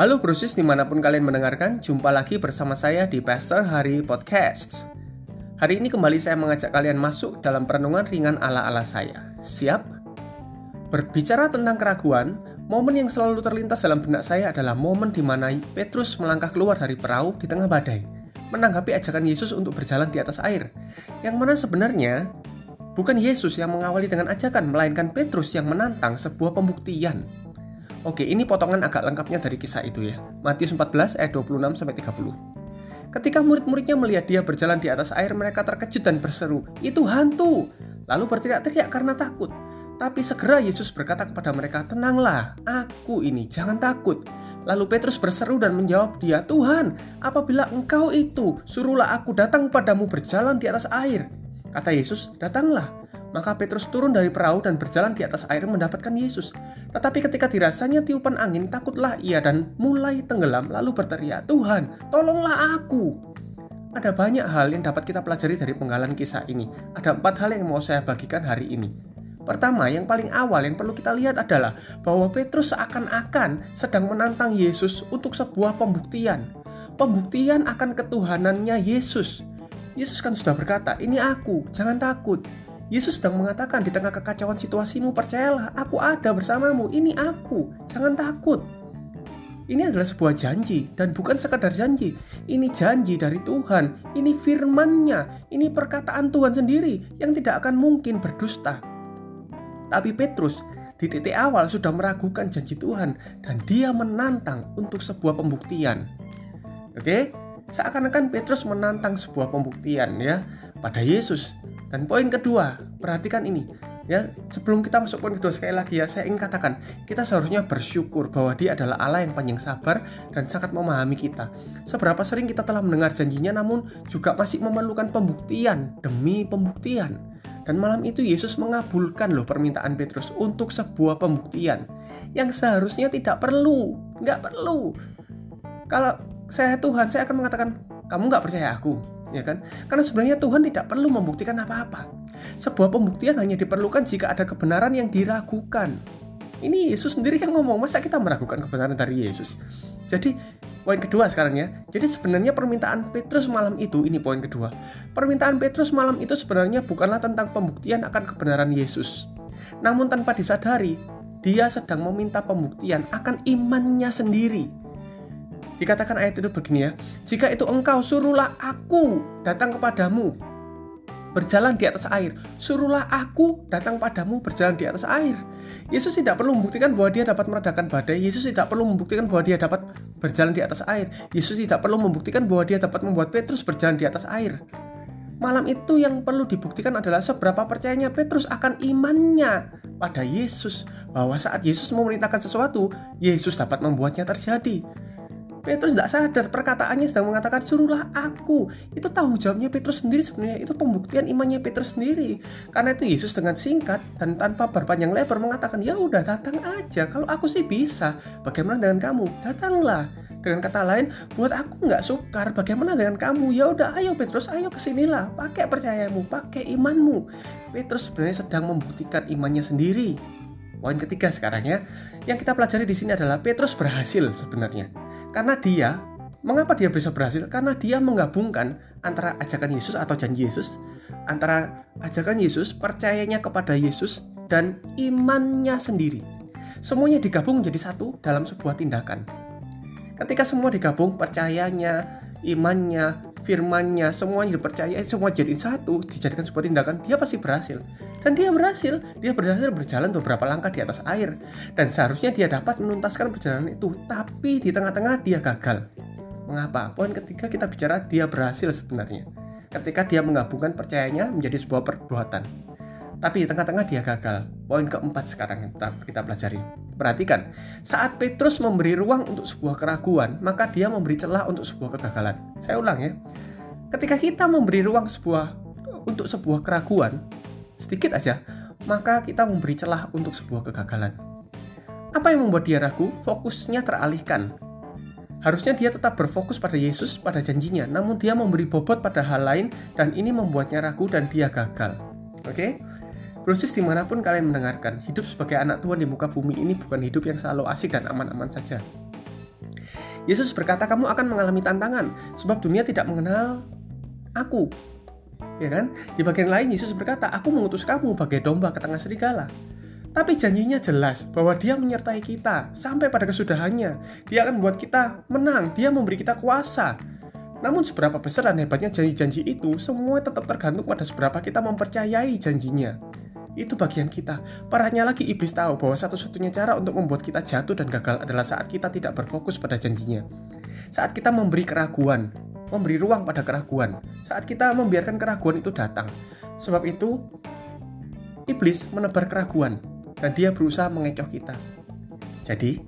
Halo brosis di mana pun kalian mendengarkan, jumpa lagi bersama saya di Pastor Hari Podcast. Hari ini kembali saya mengajak kalian masuk dalam perenungan ringan ala-ala saya. Siap? Berbicara tentang keraguan, momen yang selalu terlintas dalam benak saya adalah momen di mana Petrus melangkah keluar dari perahu di tengah badai, menanggapi ajakan Yesus untuk berjalan di atas air. Yang mana sebenarnya bukan Yesus yang mengawali dengan ajakan, melainkan Petrus yang menantang sebuah pembuktian. Oke, ini potongan agak lengkapnya dari kisah itu ya. Matius 14 ayat 26 sampai 30. Ketika murid-muridnya melihat dia berjalan di atas air, mereka terkejut dan berseru, "Itu hantu!" Lalu berteriak-teriak karena takut. Tapi segera Yesus berkata kepada mereka, "Tenanglah, aku ini, jangan takut." Lalu Petrus berseru dan menjawab dia, "Tuhan, apabila engkau itu, suruhlah aku datang padamu berjalan di atas air." Kata Yesus, "Datanglah." Maka Petrus turun dari perahu dan berjalan di atas air mendapatkan Yesus. Tetapi ketika dirasanya tiupan angin, takutlah ia dan mulai tenggelam lalu berteriak, Tuhan, tolonglah aku. Ada banyak hal yang dapat kita pelajari dari penggalan kisah ini. Ada empat hal yang mau saya bagikan hari ini. Pertama, yang paling awal yang perlu kita lihat adalah bahwa Petrus seakan-akan sedang menantang Yesus untuk sebuah pembuktian. Pembuktian akan ketuhanannya Yesus. Yesus kan sudah berkata, "Ini aku, jangan takut." Yesus sedang mengatakan di tengah kekacauan situasimu, percayalah, aku ada bersamamu, ini aku, jangan takut. Ini adalah sebuah janji, dan bukan sekadar janji. Ini janji dari Tuhan, ini firmannya, ini perkataan Tuhan sendiri yang tidak akan mungkin berdusta. Tapi Petrus di titik awal sudah meragukan janji Tuhan, dan dia menantang untuk sebuah pembuktian. Oke, seakan-akan Petrus menantang sebuah pembuktian ya pada Yesus dan poin kedua, perhatikan ini. Ya, sebelum kita masuk poin kedua sekali lagi ya, saya ingin katakan, kita seharusnya bersyukur bahwa Dia adalah Allah yang panjang sabar dan sangat memahami kita. Seberapa sering kita telah mendengar janjinya namun juga masih memerlukan pembuktian demi pembuktian. Dan malam itu Yesus mengabulkan loh permintaan Petrus untuk sebuah pembuktian yang seharusnya tidak perlu, nggak perlu. Kalau saya Tuhan, saya akan mengatakan, kamu nggak percaya aku, ya kan? Karena sebenarnya Tuhan tidak perlu membuktikan apa-apa. Sebuah pembuktian hanya diperlukan jika ada kebenaran yang diragukan. Ini Yesus sendiri yang ngomong, masa kita meragukan kebenaran dari Yesus? Jadi, poin kedua sekarang ya. Jadi sebenarnya permintaan Petrus malam itu, ini poin kedua. Permintaan Petrus malam itu sebenarnya bukanlah tentang pembuktian akan kebenaran Yesus. Namun tanpa disadari, dia sedang meminta pembuktian akan imannya sendiri Dikatakan ayat itu begini ya, jika itu engkau suruhlah aku datang kepadamu berjalan di atas air. Suruhlah aku datang padamu berjalan di atas air. Yesus tidak perlu membuktikan bahwa dia dapat meredakan badai. Yesus tidak perlu membuktikan bahwa dia dapat berjalan di atas air. Yesus tidak perlu membuktikan bahwa dia dapat membuat Petrus berjalan di atas air. Malam itu yang perlu dibuktikan adalah seberapa percayanya Petrus akan imannya pada Yesus. Bahwa saat Yesus memerintahkan sesuatu, Yesus dapat membuatnya terjadi. Petrus tidak sadar perkataannya sedang mengatakan suruhlah aku. Itu tahu jawabnya Petrus sendiri sebenarnya itu pembuktian imannya Petrus sendiri. Karena itu Yesus dengan singkat dan tanpa berpanjang lebar mengatakan ya udah datang aja. Kalau aku sih bisa. Bagaimana dengan kamu? Datanglah. Dengan kata lain buat aku nggak sukar. Bagaimana dengan kamu? Ya udah ayo Petrus ayo ke sinilah pakai percayamu pakai imanmu. Petrus sebenarnya sedang membuktikan imannya sendiri. Poin ketiga sekarang ya, yang kita pelajari di sini adalah Petrus berhasil sebenarnya. Karena dia, mengapa dia bisa berhasil? Karena dia menggabungkan antara ajakan Yesus atau janji Yesus, antara ajakan Yesus, percayanya kepada Yesus, dan imannya sendiri. Semuanya digabung menjadi satu dalam sebuah tindakan. Ketika semua digabung, percayanya, imannya, firmannya, semuanya dipercaya, semua jadiin satu, dijadikan sebuah tindakan, dia pasti berhasil. Dan dia berhasil, dia berhasil berjalan beberapa langkah di atas air. Dan seharusnya dia dapat menuntaskan perjalanan itu, tapi di tengah-tengah dia gagal. Mengapa? Poin ketiga kita bicara dia berhasil sebenarnya. Ketika dia menggabungkan percayanya menjadi sebuah perbuatan. Tapi di tengah-tengah dia gagal. Poin keempat sekarang yang kita pelajari. Perhatikan, saat Petrus memberi ruang untuk sebuah keraguan, maka dia memberi celah untuk sebuah kegagalan. Saya ulang ya. Ketika kita memberi ruang sebuah untuk sebuah keraguan, sedikit aja, maka kita memberi celah untuk sebuah kegagalan. Apa yang membuat dia ragu? Fokusnya teralihkan. Harusnya dia tetap berfokus pada Yesus, pada janjinya, namun dia memberi bobot pada hal lain dan ini membuatnya ragu dan dia gagal. Oke? Okay? Proses di mana pun kalian mendengarkan, hidup sebagai anak Tuhan di muka bumi ini bukan hidup yang selalu asik dan aman-aman saja. Yesus berkata, "Kamu akan mengalami tantangan, sebab dunia tidak mengenal Aku." Ya kan? Di bagian lain Yesus berkata, "Aku mengutus kamu bagai domba ke tengah serigala." Tapi janjinya jelas bahwa dia menyertai kita sampai pada kesudahannya. Dia akan membuat kita menang, dia memberi kita kuasa. Namun seberapa besar dan hebatnya janji-janji itu, semua tetap tergantung pada seberapa kita mempercayai janjinya. Itu bagian kita. Parahnya lagi iblis tahu bahwa satu-satunya cara untuk membuat kita jatuh dan gagal adalah saat kita tidak berfokus pada janjinya. Saat kita memberi keraguan, memberi ruang pada keraguan. Saat kita membiarkan keraguan itu datang. Sebab itu, iblis menebar keraguan dan dia berusaha mengecoh kita. Jadi,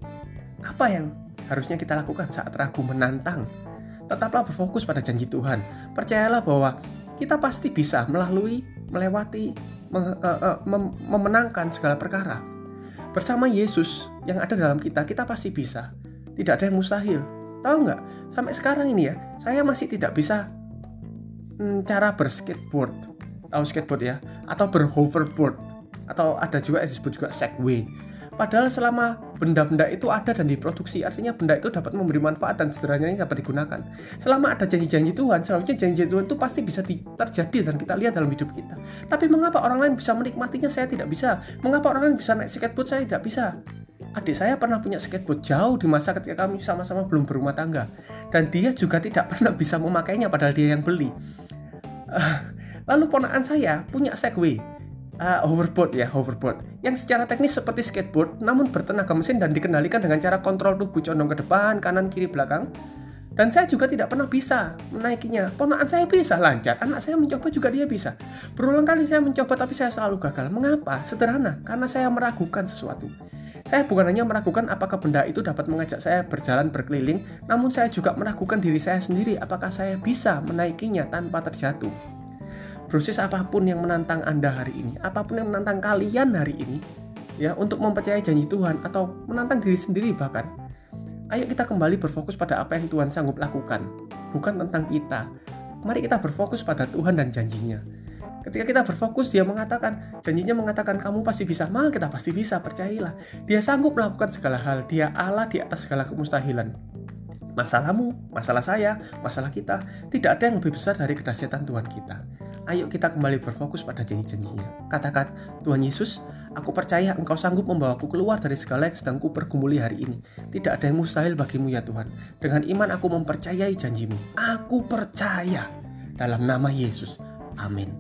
apa yang harusnya kita lakukan saat ragu menantang? Tetaplah berfokus pada janji Tuhan. Percayalah bahwa kita pasti bisa melalui, melewati, mem memenangkan segala perkara. Bersama Yesus yang ada dalam kita, kita pasti bisa. Tidak ada yang mustahil. Tahu nggak? Sampai sekarang ini ya, saya masih tidak bisa hmm, cara berskateboard. Tahu skateboard ya? Atau berhoverboard. Atau ada juga yang disebut juga segway Padahal selama benda-benda itu ada dan diproduksi, artinya benda itu dapat memberi manfaat dan sederhananya dapat digunakan. Selama ada janji-janji Tuhan, seharusnya janji Tuhan itu pasti bisa terjadi dan kita lihat dalam hidup kita. Tapi mengapa orang lain bisa menikmatinya, saya tidak bisa? Mengapa orang lain bisa naik skateboard, saya tidak bisa? Adik saya pernah punya skateboard jauh di masa ketika kami sama-sama belum berumah tangga. Dan dia juga tidak pernah bisa memakainya padahal dia yang beli. Lalu ponakan saya punya Segway uh, hoverboard ya, hoverboard. Yang secara teknis seperti skateboard, namun bertenaga mesin dan dikendalikan dengan cara kontrol tubuh condong ke depan, kanan, kiri, belakang. Dan saya juga tidak pernah bisa menaikinya. Ponakan saya bisa lancar, anak saya mencoba juga dia bisa. Berulang kali saya mencoba tapi saya selalu gagal. Mengapa? Sederhana, karena saya meragukan sesuatu. Saya bukan hanya meragukan apakah benda itu dapat mengajak saya berjalan berkeliling, namun saya juga meragukan diri saya sendiri apakah saya bisa menaikinya tanpa terjatuh. Proses apa pun yang menantang Anda hari ini, apa pun yang menantang kalian hari ini, ya untuk mempercayai janji Tuhan atau menantang diri sendiri bahkan. Ayo kita kembali berfokus pada apa yang Tuhan sanggup lakukan, bukan tentang kita. Mari kita berfokus pada Tuhan dan janjinya. Ketika kita berfokus, dia mengatakan, janjinya mengatakan kamu pasti bisa, maka kita pasti bisa, percayalah. Dia sanggup melakukan segala hal, dia Allah di atas segala kemustahilan. Masalahmu, masalah saya, masalah kita, tidak ada yang lebih besar dari kedahsyatan Tuhan kita. Ayo kita kembali berfokus pada janji-janjinya. Katakan, Tuhan Yesus, aku percaya Engkau sanggup membawaku keluar dari segala yang sedang ku pergumuli hari ini. Tidak ada yang mustahil bagimu ya Tuhan. Dengan iman aku mempercayai janjimu. Aku percaya dalam nama Yesus. Amin.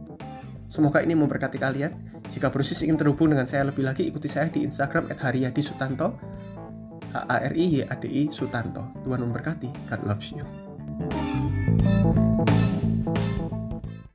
Semoga ini memberkati kalian. Jika proses ingin terhubung dengan saya lebih lagi, ikuti saya di Instagram @haryadi Sutanto. H A R I Y A D I Sutanto. Tuhan memberkati. God loves you.